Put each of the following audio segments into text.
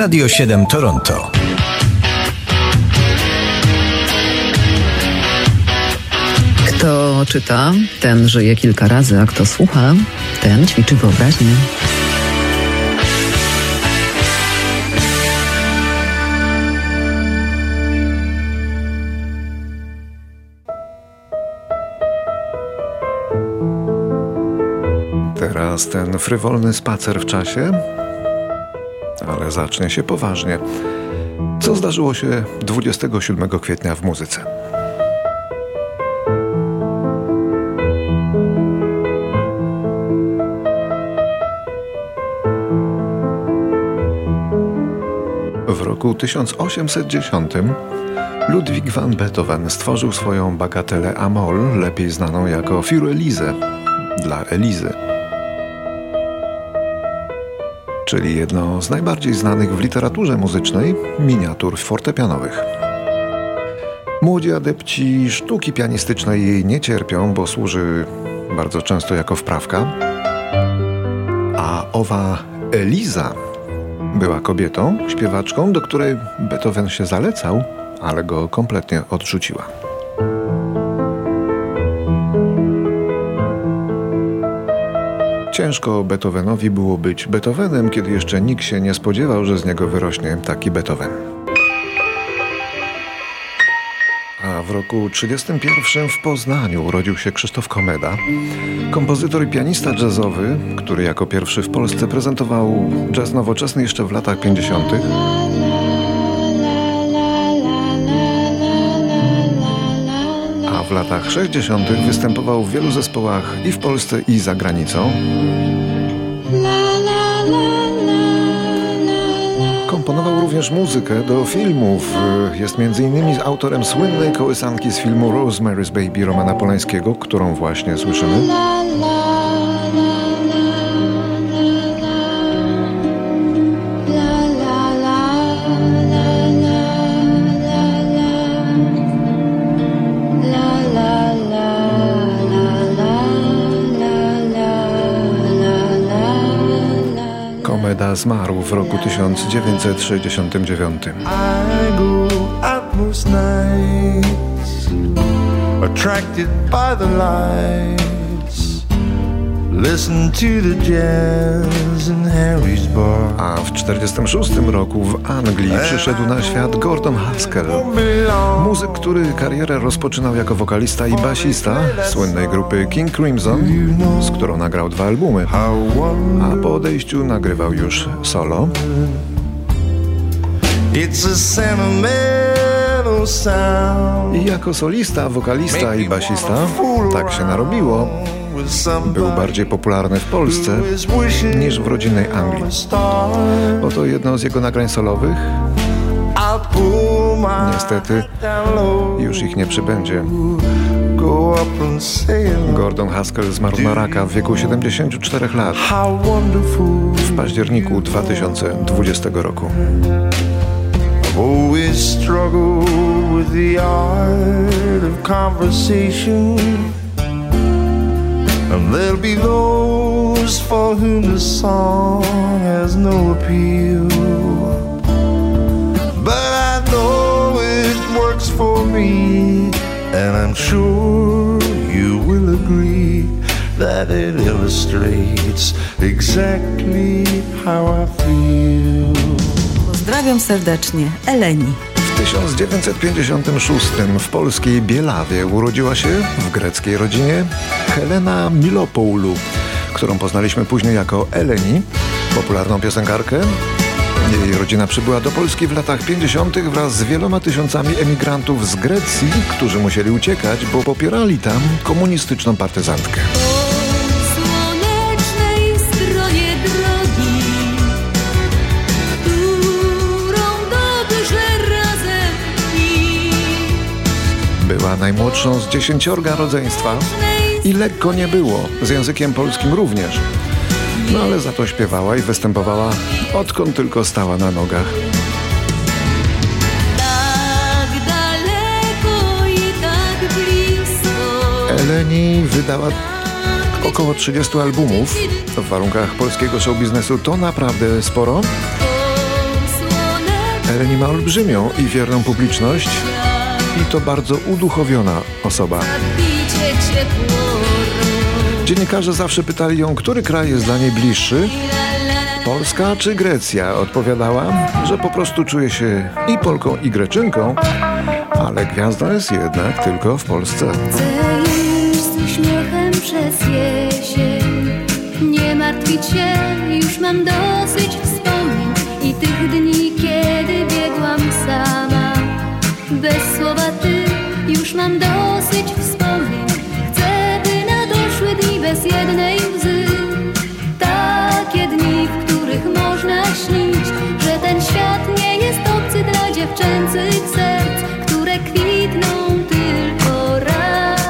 Radio 7 Toronto. Kto czyta, ten żyje kilka razy, a kto słucha, ten ćwiczy wyobraźnię. Teraz ten frywolny spacer w czasie, ale zacznie się poważnie. Co zdarzyło się 27 kwietnia w muzyce? W roku 1810 Ludwig van Beethoven stworzył swoją bagatelę Amol, lepiej znaną jako Für Elise, dla Elizy. Czyli jedno z najbardziej znanych w literaturze muzycznej miniatur fortepianowych. Młodzi adepci sztuki pianistycznej jej nie cierpią, bo służy bardzo często jako wprawka. A owa Eliza była kobietą, śpiewaczką, do której Beethoven się zalecał, ale go kompletnie odrzuciła. Ciężko Beethovenowi było być Beethovenem, kiedy jeszcze nikt się nie spodziewał, że z niego wyrośnie taki Beethoven. A w roku 1931 w Poznaniu urodził się Krzysztof Komeda, kompozytor i pianista jazzowy, który jako pierwszy w Polsce prezentował jazz nowoczesny jeszcze w latach 50. A w latach 60. występował w wielu zespołach i w Polsce, i za granicą. Komponował również muzykę do filmów. Jest m.in. autorem słynnej kołysanki z filmu Rosemary's Baby Romana Polańskiego, którą właśnie słyszymy. Zmarł w roku 1969. I go out most nights, attracted by the lights. Listen to the jazz in Harry's bar. A w 1946 roku w Anglii przyszedł na świat Gordon Haskell. Muzyk, który karierę rozpoczynał jako wokalista i basista słynnej grupy King Crimson, z którą nagrał dwa albumy, a po odejściu nagrywał już solo. it's a sentimental sound. I jako solista, wokalista i basista, tak się narobiło, był bardziej popularny w Polsce niż w rodzinnej Anglii. Oto jedno z jego nagrań solowych, Niestety, już ich nie przybędzie. Gordon Haskell zmarł na raka w wieku 74 lat w październiku 2020 roku. Always struggled with the art of conversation. And there'll be those for whom the song has no appeal. But I know it works for me, and I'm sure you will agree that it illustrates exactly how I feel. Pozdrawiam serdecznie, Eleni. W 1956 w polskiej Bielawie urodziła się w greckiej rodzinie Helena Milopoulou, którą poznaliśmy później jako Eleni, popularną piosenkarkę. Jej rodzina przybyła do Polski w latach 50. wraz z wieloma tysiącami emigrantów z Grecji, którzy musieli uciekać, bo popierali tam komunistyczną partyzantkę. Była najmłodszą z dziesięciorga rodzeństwa i lekko nie było, z językiem polskim również. No ale za to śpiewała i występowała, odkąd tylko stała na nogach. Tak daleko i tak blisko. Eleni wydała około 30 albumów. W warunkach polskiego show biznesu to naprawdę sporo. Po Eleni ma olbrzymią i wierną publiczność i to bardzo uduchowiona osoba. Dziennikarze zawsze pytali ją, który kraj jest dla niej bliższy. Polska czy Grecja? Odpowiadała, że po prostu czuje się i Polką, i Greczynką, ale gwiazda jest jednak tylko w Polsce. Chcę iść z uśmiechem przez jesień Nie martwić się, już mam dosyć już mam dosyć wspomnień. Chcę, by nadoszły dni bez jednej łzy. Takie dni, w których można śnić Że ten świat nie jest obcy dla dziewczęcych serc Które kwitną tylko raz.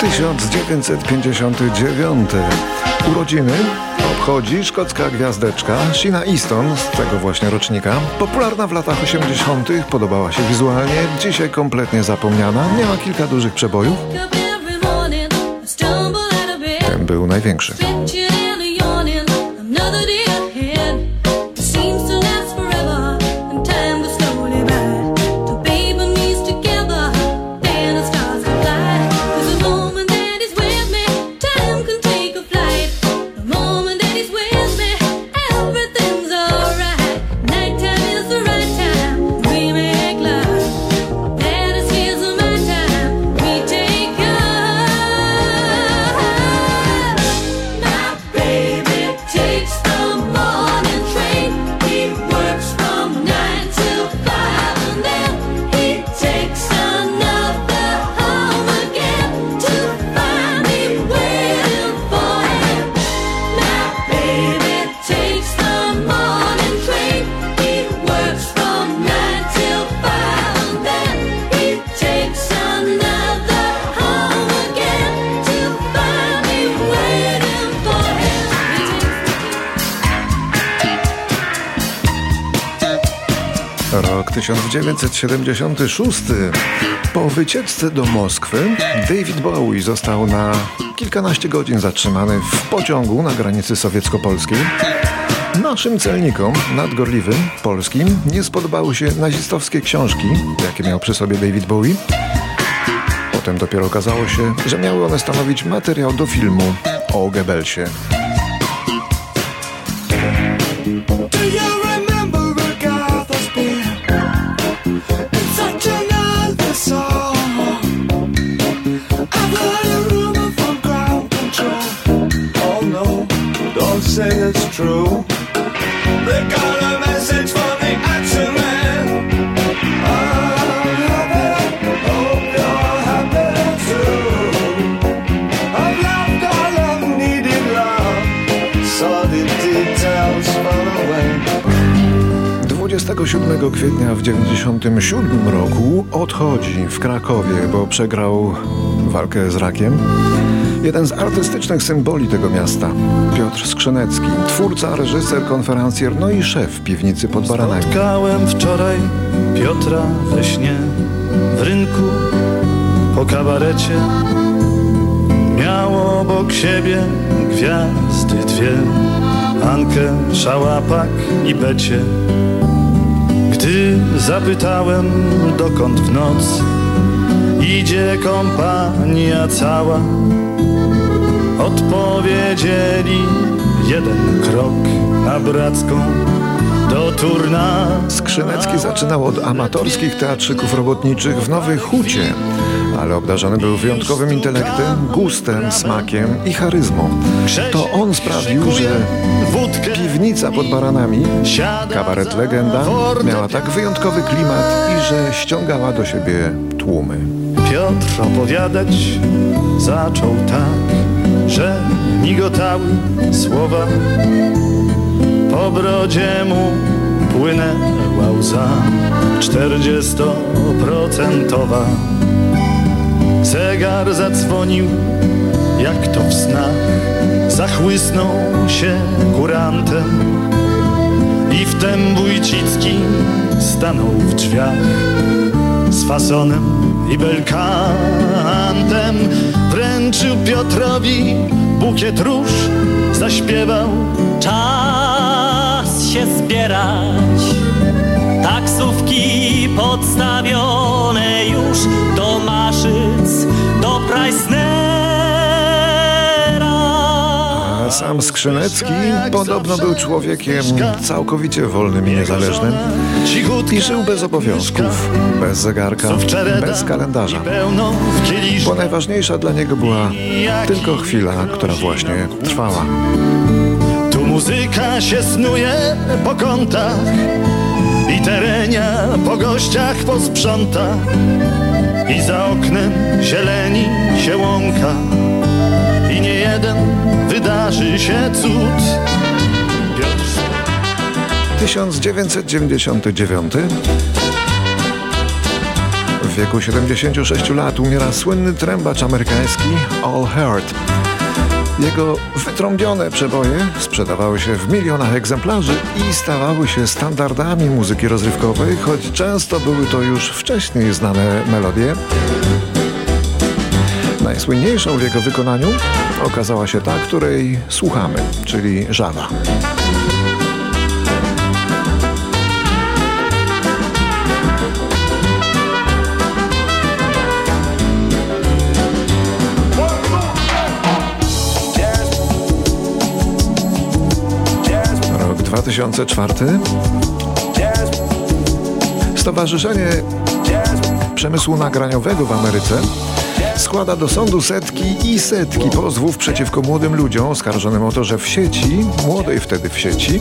1959. Urodziny obchodzi szkocka gwiazdeczka Sheena Easton z tego właśnie rocznika. Popularna w latach 80., podobała się wizualnie, dzisiaj kompletnie zapomniana. Miała kilka dużych przebojów. Ten był największy. Rok 1976. Po wycieczce do Moskwy David Bowie został na kilkanaście godzin zatrzymany w pociągu na granicy sowiecko-polskiej. Naszym celnikom nadgorliwym, polskim, nie spodobały się nazistowskie książki, jakie miał przy sobie David Bowie. Potem dopiero okazało się, że miały one stanowić materiał do filmu o Goebbelsie. Do you remember true. They got a message from the action man. I'm happy, hope you're happy too. I've loved all needed love. Saw the details away. 27 kwietnia w 97 roku odchodzi w Krakowie, bo przegrał walkę z rakiem. Jeden z artystycznych symboli tego miasta, Piotr Skrzynecki, twórca, reżyser, konferencjer, no i szef piwnicy pod Baranami. Spotkałem wczoraj Piotra we śnie w rynku po kabarecie. Miał obok siebie gwiazdy dwie, Ankę, Szałapak i Becie. Gdy zapytałem dokąd w noc idzie kompania cała, odpowiedzieli jeden krok na Bracką do Turna. Skrzynecki zaczynał od amatorskich teatrzyków robotniczych w Nowej Hucie, ale obdarzony był wyjątkowym intelektem, gustem, smakiem i charyzmą. To on sprawił, że piwnica pod Baranami, kabaret Legenda, miała tak wyjątkowy klimat i że ściągała do siebie tłumy. Piotr opowiadać zaczął tak, że migotały słowa. Po brodzie mu płynęła łza czterdziestoprocentowa. Zegar zadzwonił, jak to w snach, zachłysnął się kurantem i wtem Wójcicki stanął w drzwiach z fasonem i belkantem wręczył Piotrowi bukiet róż, zaśpiewał czas się zbierać. Taksówki podstawione A sam Skrzynecki podobno był człowiekiem całkowicie wolnym i niezależnym i żył bez obowiązków, bez zegarka, bez kalendarza. Bo najważniejsza dla niego była tylko chwila, która właśnie trwała. Tu muzyka się snuje po kątach I terenia po gościach posprząta I za oknem zieleni się łąka I nie jeden wydarzy się cud Piotr 1999 W wieku 76 lat umiera słynny trębacz amerykański All Heard. Jego wytrąbione przeboje sprzedawały się w milionach egzemplarzy i stawały się standardami muzyki rozrywkowej, choć często były to już wcześniej znane melodie. Najsłynniejszą w jego wykonaniu okazała się ta, której słuchamy, czyli Żaba. Rok 2004. Stowarzyszenie Przemysłu Nagraniowego w Ameryce składa do sądu setki i setki pozwów przeciwko młodym ludziom oskarżonym o to, że w sieci, młodej wtedy w sieci,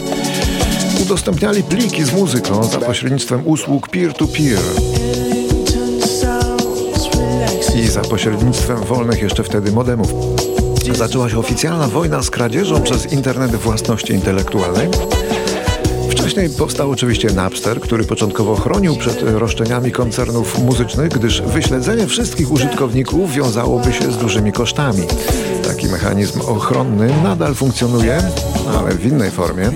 udostępniali pliki z muzyką za pośrednictwem usług peer-to-peer i za pośrednictwem wolnych jeszcze wtedy modemów. Zaczęła się oficjalna wojna z kradzieżą przez internet własności intelektualnej. Wcześniej powstał oczywiście Napster, który początkowo chronił przed roszczeniami koncernów muzycznych, gdyż wyśledzenie wszystkich użytkowników wiązałoby się z dużymi kosztami. Taki mechanizm ochronny nadal funkcjonuje, ale w innej formie.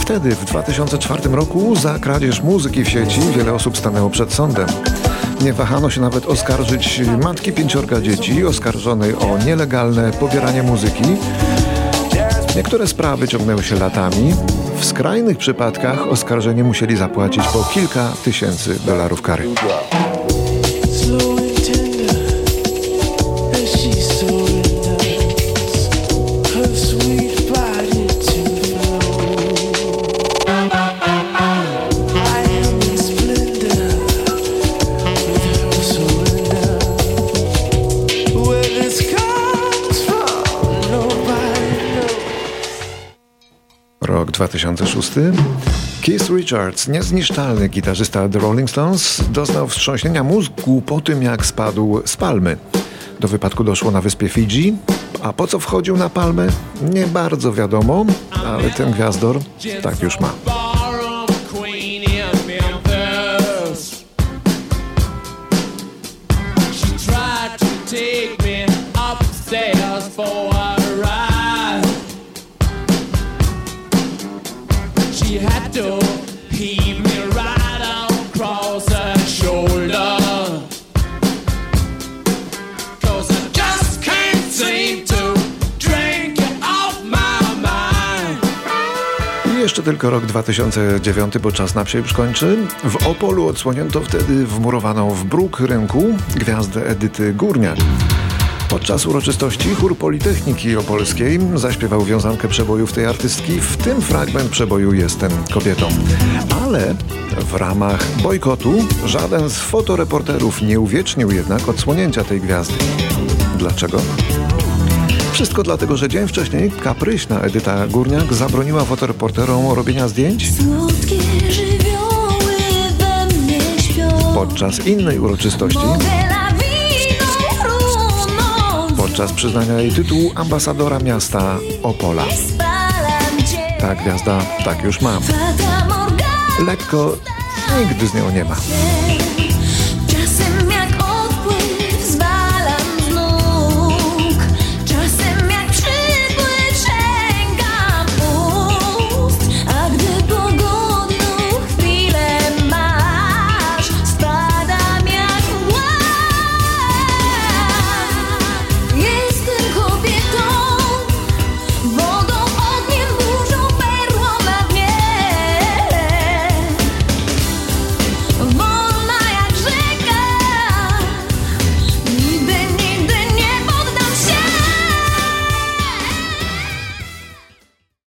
Wtedy, w 2004 roku, za kradzież muzyki w sieci wiele osób stanęło przed sądem. Nie wahano się nawet oskarżyć matki pięciorga dzieci oskarżonej o nielegalne pobieranie muzyki. Niektóre sprawy ciągnęły się latami. W skrajnych przypadkach oskarżeni musieli zapłacić po kilka tysięcy dolarów kary. 2006. Keith Richards, niezniszczalny gitarzysta The Rolling Stones, doznał wstrząśnienia mózgu po tym, jak spadł z palmy. Do wypadku doszło na wyspie Fidżi, a po co wchodził na palmę? Nie bardzo wiadomo, ale ten gwiazdor tak już ma. Tylko rok 2009, bo czas nam się już kończy. W Opolu odsłonięto wtedy wmurowaną w bruk rynku gwiazdę Edyty Górniak. Podczas uroczystości chór Politechniki Opolskiej zaśpiewał wiązankę przebojów tej artystki, w tym fragment przeboju Jestem kobietą. Ale w ramach bojkotu żaden z fotoreporterów nie uwiecznił jednak odsłonięcia tej gwiazdy. Dlaczego? Wszystko dlatego, że dzień wcześniej kapryśna Edyta Górniak zabroniła fotoreporterom robienia zdjęć podczas innej uroczystości, podczas przyznania jej tytułu ambasadora miasta Opola. Spalam cię Ta gwiazda tak już mam. Lekko nigdy z nią nie ma.